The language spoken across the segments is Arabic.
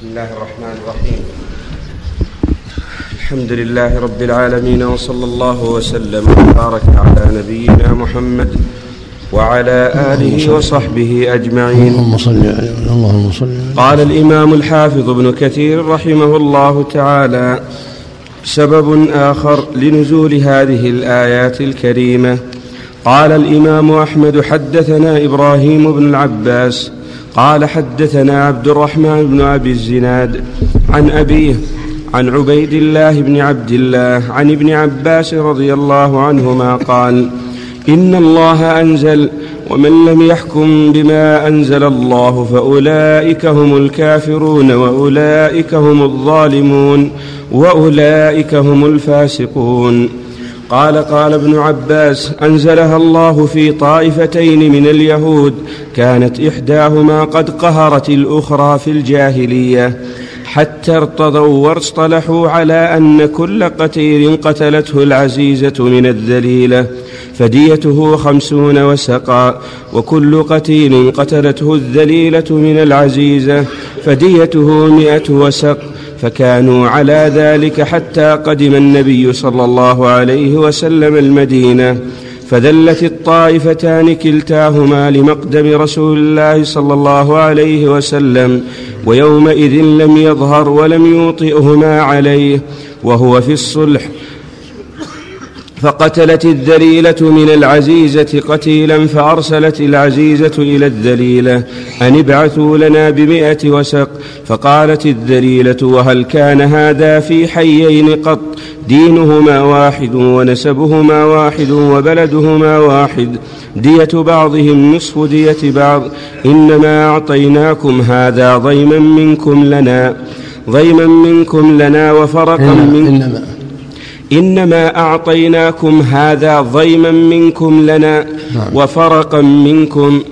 بسم الله الرحمن الرحيم. الحمد لله رب العالمين وصلى الله وسلم وبارك على نبينا محمد وعلى آله وصحبه أجمعين. اللهم صل اللهم صل قال الإمام الحافظ ابن كثير رحمه الله تعالى سبب آخر لنزول هذه الآيات الكريمة. قال الإمام أحمد حدثنا إبراهيم بن العباس قال حدثنا عبد الرحمن بن أبي الزناد عن أبيه عن عبيد الله بن عبد الله عن ابن عباس رضي الله عنهما قال إن الله أنزل ومن لم يحكم بما أنزل الله فأولئك هم الكافرون وأولئك هم الظالمون وأولئك هم الفاسقون. قال قال ابن عباس أنزلها الله في طائفتين من اليهود كانت إحداهما قد قهرت الأخرى في الجاهلية. حتى ارتضوا واصطلحوا على أن كل قتيل قتلته العزيزة من الذليلة. فديته خمسون وسقا وكل قتيل قتلته الذليلة من العزيزة فديته مائه وسق. فكانوا على ذلك حتى قدم النبي صلى الله عليه وسلم المدينة فذلت الطائفتان كلتاهما لمقدم رسول الله صلى الله عليه وسلم ويومئذ لم يظهر ولم يوطئهما عليه وهو في الصلح فقتلت الذليلة من العزيزة قتيلا فأرسلت العزيزة إلى الذليلة أن ابعثوا لنا بمئة وسق. فقالت الذليلة وهل كان هذا في حيين قط؟ دينهما واحد ونسبهما واحد وبلدهما واحد. دية بعضهم نصف دية بعض. إنما أعطيناكم هذا ضيما منكم لنا. ضيما منكم لنا وفرقا منكم إنما إنما أعطيناكم هذا ضيما منكم لنا وفرقا منكم.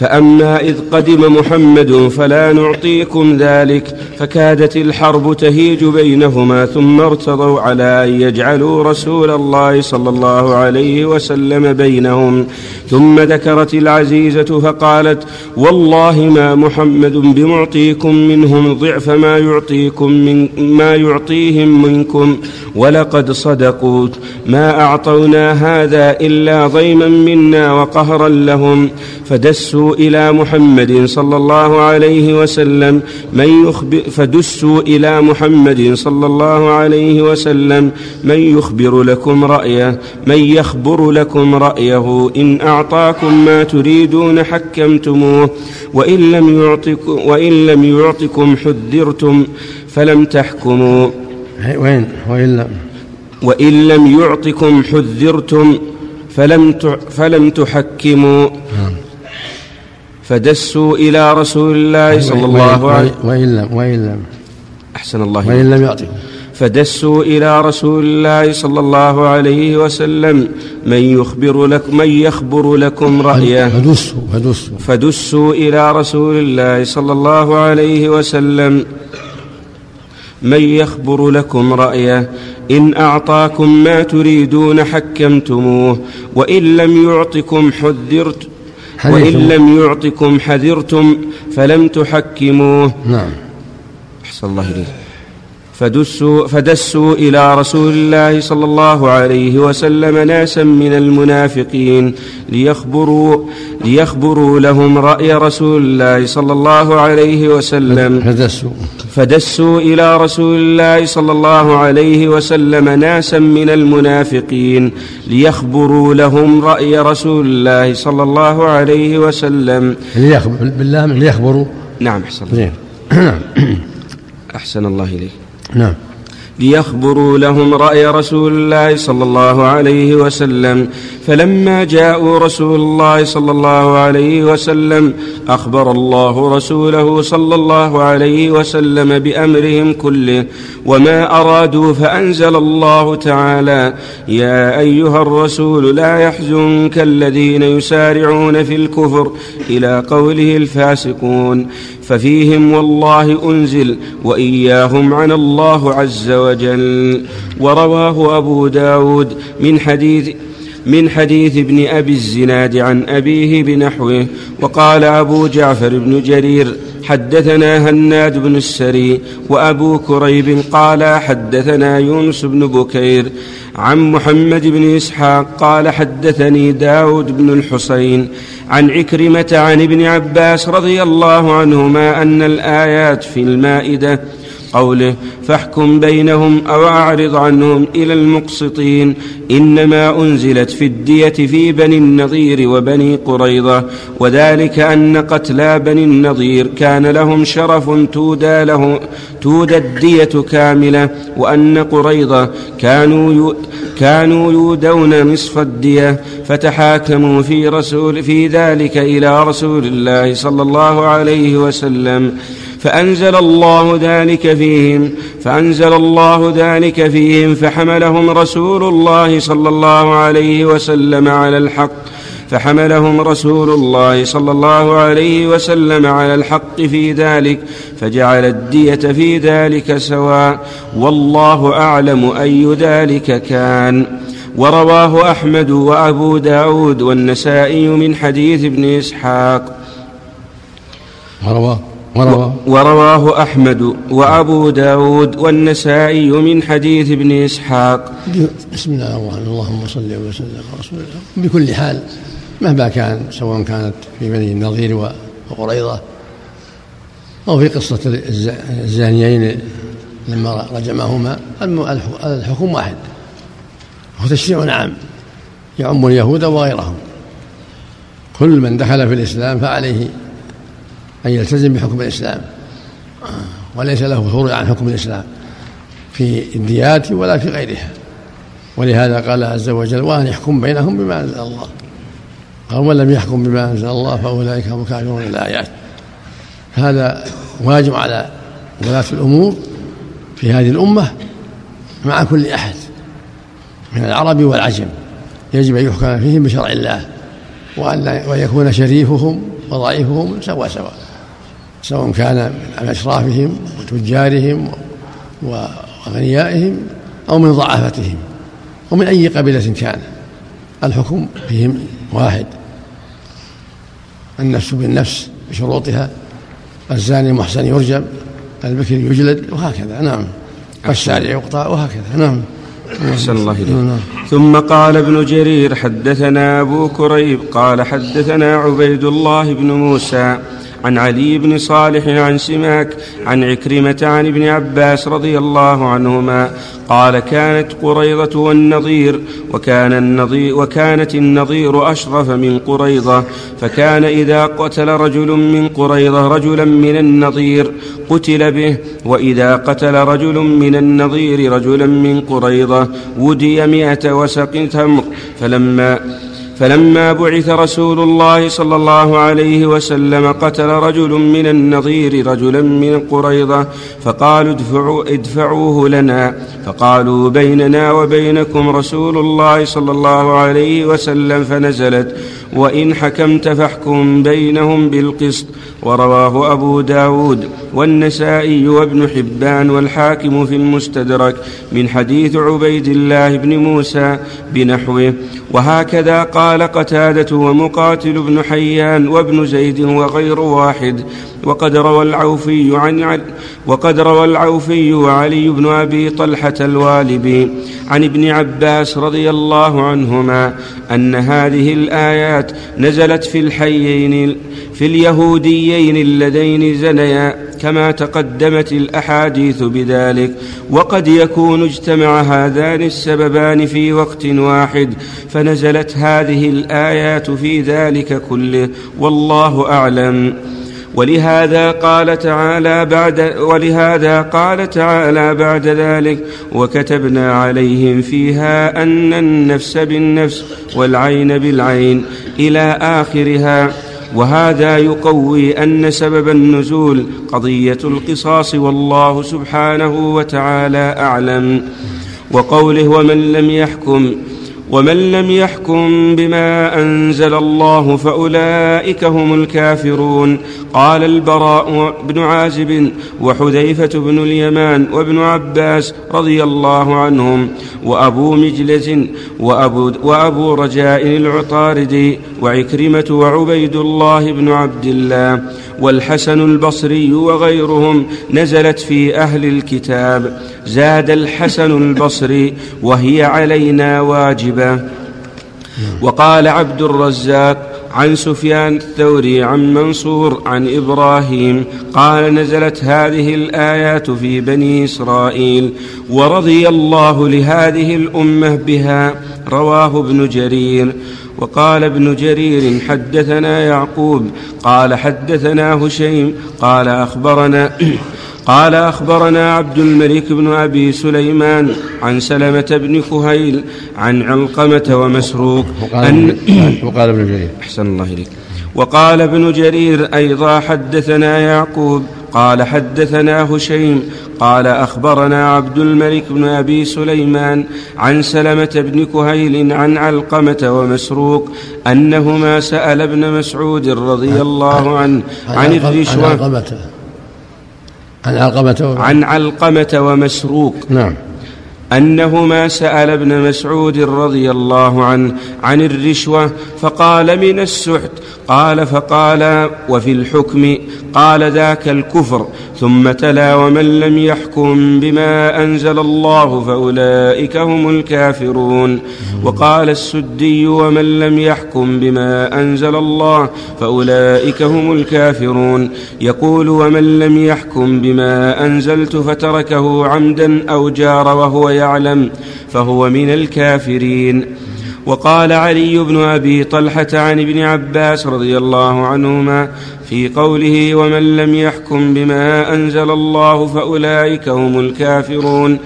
فأما إذ قدم محمد فلا نعطيكم ذلك فكادت الحرب تهيج بينهما ثم ارتضوا على أن يجعلوا رسول الله صلى الله عليه وسلم بينهم. ثم ذكرت العزيزة فقالت والله ما محمد بمعطيكم منهم ضعف ما يعطيكم من ما يعطيهم منكم ولقد صدقوا ما أعطونا هذا إلا ضيما منا وقهرا لهم فدسوا إلى محمد صلى الله عليه وسلم. من يخبر فدسوا إلى محمد صلى الله عليه وسلم. من يخبر لكم رأيه من يخبر لكم رأيه. إن أعطاكم ما تريدون حكمتموه. وإن لم يعطكم وإن لم يعطكم حذرتم فلم تحكموا. وين؟ وإلا وإن لم يعطكم حذرتم فلم فلم تحكموا. فدسوا إلى رسول الله صلى الله عليه وإن لم وإن لم أحسن الله وإن لم يعطكم فدسوا إلى رسول الله صلى الله عليه وسلم. من يخبر لكم من يخبر لكم رأيه. فدسوا فدسوا. فدسوا إلى رسول الله صلى الله عليه وسلم. من يخبر لكم رأيه. إن أعطاكم ما تريدون حكمتموه. وإن لم يعطكم حذرت وإن لم يعطكم حذرتم فلم تحكموه. نعم. أحسن الله إليك. فدسوا, فدسوا إلى رسول الله صلى الله عليه وسلم ناسا من المنافقين ليخبروا, ليخبروا لهم رأي رسول الله صلى الله عليه وسلم. فدسوا. فدسوا إلى رسول الله صلى الله عليه وسلم ناسا من المنافقين ليخبروا لهم رأي رسول الله صلى الله عليه وسلم. ليخبر بالله ليخبروا. نعم أحسن الله. زين أحسن الله إليك. نعم. ليخبروا لهم رأي رسول الله صلى الله عليه وسلم. فلما جاءوا رسول الله صلى الله عليه وسلم أخبر الله رسوله صلى الله عليه وسلم بأمرهم كله وما أرادوا فأنزل الله تعالى يا أيها الرسول لا يحزنك الذين يسارعون في الكفر إلى قوله الفاسقون. ففيهم والله أنزل وإياهم عن الله عز وجل. ورواه أبو داود من حديث من حديث ابن أبي الزناد عن أبيه بنحوه وقال أبو جعفر بن جرير حدثنا هناد بن السري وأبو كريب قال حدثنا يونس بن بكير عن محمد بن إسحاق قال حدثني داود بن الحسين عن عكرمة عن ابن عباس رضي الله عنهما أن الآيات في المائدة قوله فاحكم بينهم أو أعرض عنهم إلى المقسطين إنما أنزلت في الديه في بني النضير وبني قريظة وذلك أن قتلى بني النضير كان لهم شرف تودى له تودى الدية كاملة وأن قريظة كانوا كانوا يودون نصف الدية فتحاكموا في رسول في ذلك إلى رسول الله صلى الله عليه وسلم فأنزل الله ذلك فيهم فأنزل الله ذلك فيهم فحملهم رسول الله صلى الله عليه وسلم على الحق فحملهم رسول الله صلى الله عليه وسلم على الحق في ذلك فجعل الدية في ذلك سواء والله أعلم أي ذلك كان. ورواه أحمد وأبو داود والنسائي من حديث ابن إسحاق. ورواه ورواه ورواه أحمد وأبو داود والنسائي من حديث ابن إسحاق. بسم الله الرحمن الرحيم. اللهم صل وسلم على رسول الله. بكل حال مهما كان سواء كانت في بني النظير وقريضة أو في قصة الزانيين لما رجمهما الحكم واحد. هو تشريع عام يعم اليهود وغيرهم. كل من دخل في الإسلام فعليه أن يلتزم بحكم الإسلام. وليس له خروج عن حكم الإسلام في الديات ولا في غيرها. ولهذا قال عز وجل وأن يحكم بينهم بما أنزل الله. قال ومن لم يحكم بما أنزل الله فأولئك هم الكافرون الآيات هذا واجب على ولاة الأمور في هذه الأمة مع كل أحد من العرب والعجم. يجب أن يحكم فيهم بشرع الله وأن ويكون شريفهم وضعيفهم سوا سوا سواء كان من أشرافهم وتجارهم وأغنيائهم أو من ضعافتهم ومن أي قبيلة كان. الحكم فيهم واحد. النفس بالنفس بشروطها. الزاني المحسن يرجم البكر يجلد وهكذا. نعم. والشارع يقطع وهكذا. نعم. أحسن الله إليك. نعم. ثم قال ابن جرير حدثنا أبو كريب قال حدثنا عبيد الله بن موسى عن علي بن صالح عن سماك عن عكرمة عن ابن عباس رضي الله عنهما قال كانت قريضة والنظير وكان النظير وكانت النظير أشرف من قريضة فكان إذا قتل رجل من قريضة رجلا من النظير قتل به وإذا قتل رجل من النظير رجلا من قريضة ودي مئة وسق تمر فلما فلما بعث رسول الله صلى الله عليه وسلم قتل رجل من النظير رجلا من قريضة فقالوا ادفعوا ادفعوه لنا. فقالوا بيننا وبينكم رسول الله صلى الله عليه وسلم فنزلت. وإن حكمت فاحكم بينهم بالقسط. ورواه أبو داود والنسائي وابن حبان والحاكم في المستدرك من حديث عبيد الله بن موسى بنحوه. وهكذا قال قتادة ومقاتل بن حيان وابن زيد وغير واحد. وقد روى العوفي عن وقد روى العوفي وعلي بن أبي طلحة الوالبي عن ابن عباس رضي الله عنهما أن هذه الآيات نزلت في الحيين في اليهوديين اللذين زنيا كما تقدمت الأحاديث بذلك وقد يكون اجتمع هذان السببان في وقت واحد فنزلت هذه الآيات في ذلك كله والله أعلم. ولهذا قال تعالى بعد ولهذا قال تعالى بعد ذلك وكتبنا عليهم فيها أن النفس بالنفس والعين بالعين إلى آخرها. وهذا يقوي أن سبب النزول قضية القصاص والله سبحانه وتعالى أعلم. وقوله ومن لم يحكم ومن لم يحكم بما أنزل الله فأولئك هم الكافرون. قال البراء بن عازب وحذيفة بن اليمان وابن عباس رضي الله عنهم وأبو مجلس وأبو, وأبو رجاء العطاردي وعكرمة وعبيد الله بن عبد الله والحسن البصري وغيرهم نزلت في أهل الكتاب. زاد الحسن البصري وهي علينا واجبة. وقال عبد الرزاق عن سفيان الثوري عن منصور عن إبراهيم قال نزلت هذه الآيات في بني إسرائيل ورضي الله لهذه الأمة بها رواه ابن جرير. وقال ابن جرير حدثنا يعقوب قال حدثنا هشيم قال أخبرنا قال أخبرنا عبد الملك بن أبي سليمان عن سلمة بن كهيل عن علقمة ومسروق وقال, أن وقال ابن جرير. أحسن الله إليك. وقال ابن جرير أيضا حدثنا يعقوب قال حدثنا هشيم قال أخبرنا عبد الملك بن أبي سليمان عن سلمة بن كهيل عن علقمة ومسروق أنهما سأل ابن مسعود رضي الله عنه عن الرشوة. عن علقمة عن علقمة ومسروق. نعم. انهما سأل ابن مسعود رضي الله عنه عن الرشوة فقال من السحت. قال فقال وفي الحكم قال ذاك الكفر ثم تلا ومن لم يحكم بما أنزل الله فأولئك هم الكافرون. وقال السدي ومن لم يحكم بما أنزل الله فأولئك هم الكافرون. يقول ومن لم يحكم بما أنزلت فتركه عمدا أو جار وهو يعلم فهو من الكافرين. وقال علي بن أبي طلحة عن ابن عباس رضي الله عنهما في قوله ومن لم يحكم بما أنزل الله فأولئك هم الكافرون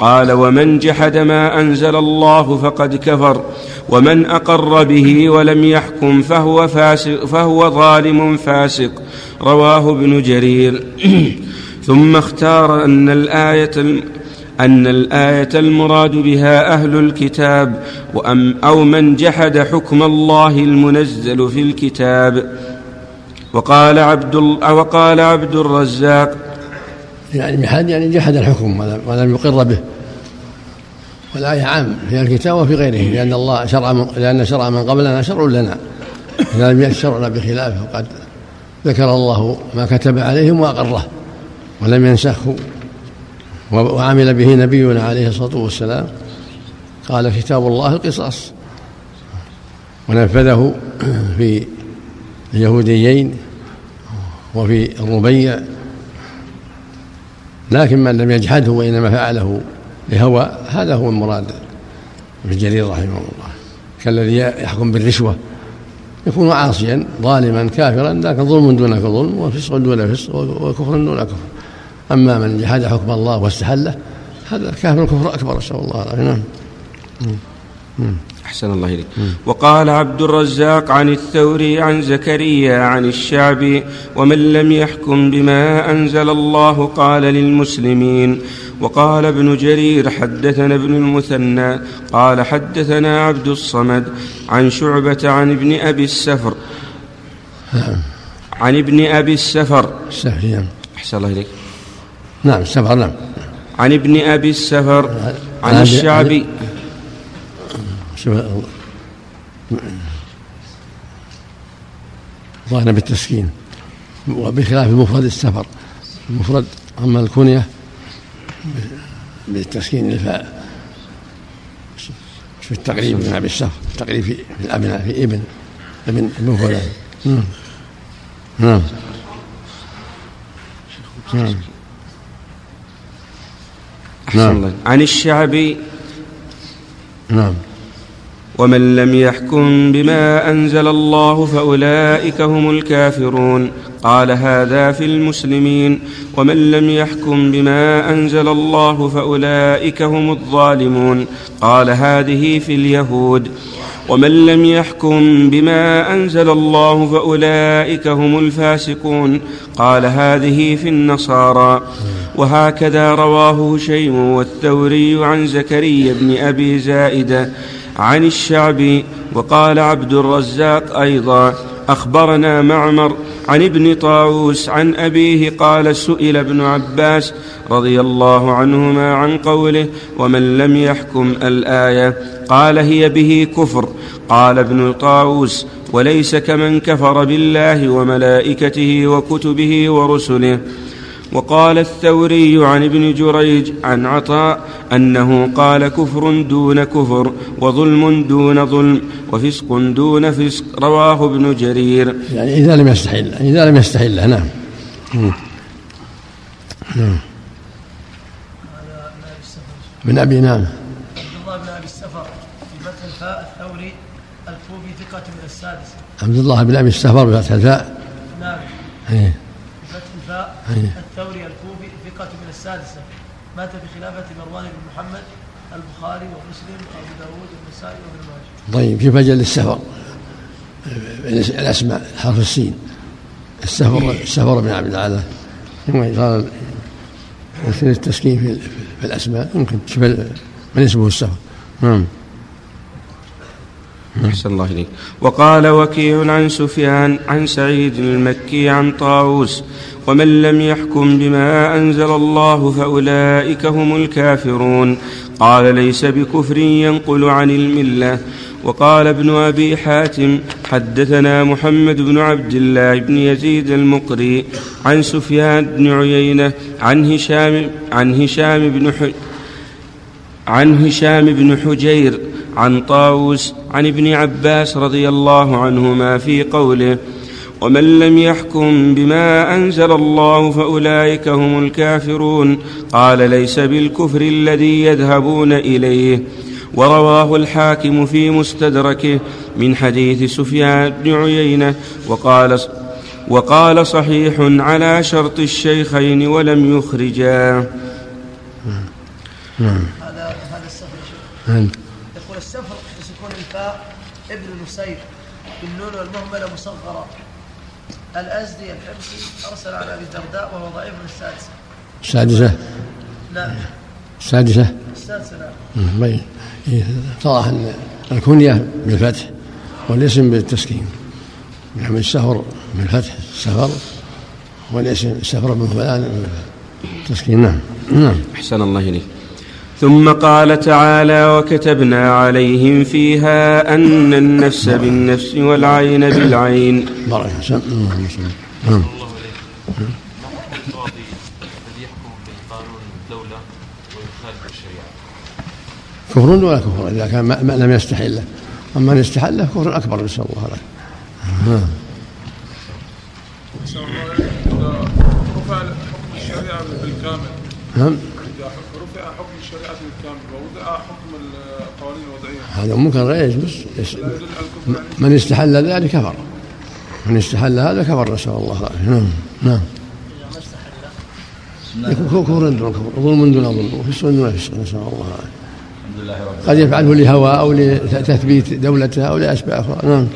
قال ومن جحد ما أنزل الله فقد كفر ومن أقر به ولم يحكم فهو فاسق فهو ظالم فاسق رواه ابن جرير. ثم اختار أن الآية أن الآية المراد بها أهل الكتاب وأم أو من جحد حكم الله المنزل في الكتاب. وقال عبد وقال عبد الرزاق يعني جحد يعني جحد الحكم ولم يقر به. والآية عام في الكتاب وفي غيره لأن الله شرع من لأن شرع من قبلنا شرع لنا. إذا لم يشرعنا بخلافه قد ذكر الله ما كتب عليهم وأقره ولم ينسخه. وعمل به نبينا عليه الصلاة والسلام. قال كتاب الله القصاص ونفذه في اليهوديين وفي الربيع. لكن من لم يجحده وإنما فعله لهوى هذا هو المراد ابن جرير رحمه الله. كالذي يحكم بالرشوة. يكون عاصيا ظالما كافرا لكن ظلم دون ظلم وفسق دون فسق وكفر دون كفر. أما من جحد حكم الله واستحله هذا كافر كفر أكبر نسأل الله العافية. نعم. أحسن الله إليك. وقال عبد الرزاق عن الثوري عن زكريا عن الشعبي ومن لم يحكم بما أنزل الله قال للمسلمين. وقال ابن جرير حدثنا ابن المثنى قال حدثنا عبد الصمد عن شعبة عن ابن أبي السفر. نعم. عن ابن أبي السفر نعم. أحسن الله إليك. نعم السفر نعم. عن ابن أبي السفر عن الشعبي. ظاهر بالتسكين. وبخلاف مفرد السفر المفرد أما الكنية بالتسكين الفاء في التقريب من أبي السفر التقريب في الأبناء في ابن ابن ابن فلان. نعم. نعم. نعم. نعم عن الشعبي نعم. ومن لم يحكم بما أنزل الله فأولئك هم الكافرون. قال هذا في المسلمين. ومن لم يحكم بما أنزل الله فأولئك هم الظالمون. قال هذه في اليهود. ومن لم يحكم بما أنزل الله فأولئك هم الفاسقون. قال هذه في النصارى. وهكذا رواه هشيم والثوري عن زكريا بن أبي زائدة عن الشعبي وقال عبد الرزاق أيضا أخبرنا معمر عن ابن طاووس عن أبيه قال سئل ابن عباس رضي الله عنهما عن قوله ومن لم يحكم الآية؟ قال هي به كفر. قال ابن طاووس وليس كمن كفر بالله وملائكته وكتبه ورسله. وقال الثوري عن ابن جريج عن عطاء أنه قال كفر دون كفر وظلم دون ظلم وفسق دون فسق. رواه ابن جرير. يعني إذا لم يستحل إذا لم يستحل نعم. نعم. من أبي نعم. عبد الله بن أبي السفر في فتح الفاء الثوري الكوفي ثقة من السادسة عبد الله بن أبي السفر بفتح الفاء؟ نعم. إيه. بفتح الفاء أيه. الثوري الكوفي ثقة من السادسة مات في خلافة مروان بن محمد البخاري ومسلم وأبو داود والنسائي وابن ماجه. طيب كيف أجل السفر. الأسماء حرف السين. السفر السفر بن عبد الاعلى ثم قال التسكين في, في الأسماء. يمكن تشوف من اسمه السفر؟ نعم. أحسن الله إليك. وقال وكيع عن سفيان عن سعيد المكي عن طاووس ومن لم يحكم بما أنزل الله فأولئك هم الكافرون. قال ليس بكفر ينقل عن الملة. وقال ابن أبي حاتم حدثنا محمد بن عبد الله بن يزيد المقري عن سفيان بن عيينة عن هشام عن هشام بن عن هشام بن حجير عن طاووس عن ابن عباس رضي الله عنهما في قوله ومن لم يحكم بما أنزل الله فأولئك هم الكافرون قال ليس بالكفر الذي يذهبون إليه ورواه الحاكم في مستدركه من حديث سفيان بن عيينة وقال وقال صحيح على شرط الشيخين ولم يخرجا. هذا هذا السفر يقول السفر بسكون الفاء نسير بالنون والمهملة مصغره الأزدي الحمصي أرسل على أبي الدرداء وهو ضعيف من السادسة؟ السادسة؟ نعم السادسه السادسه نعم اتضح أن الكنية بالفتح والاسم بالتسكين. نعم السفر بالفتح السفر والاسم السفر بن فلان بالتسكين نعم نعم. أحسن الله إليك. ثم قال تعالى وكتبنا عليهم فيها أن النفس بالنفس والعين بالعين. الله نعم القاضي الدولة ويخالف الشريعة كفر ولا كفر؟ إذا كان ما لم يستحله أما ان استحله كفر أكبر نسال الله. العافيه نعم. رفع حكم الشريعة بالكامل نعم. إذا حكم الشريعة بالكامل ووضع حكم القوانين الوضعية. هذا ممكن لا يجوز من استحل ذلك كفر. من استحل هذا كفر نسأل الله العافية. نعم نعم. يكون كفر دون كفر ظلم دون ظلم وفسق دون فسق نسأل الله العافية. قد يفعله لهوى أو لتثبيت دولته أو لاسباب أخرى. نعم.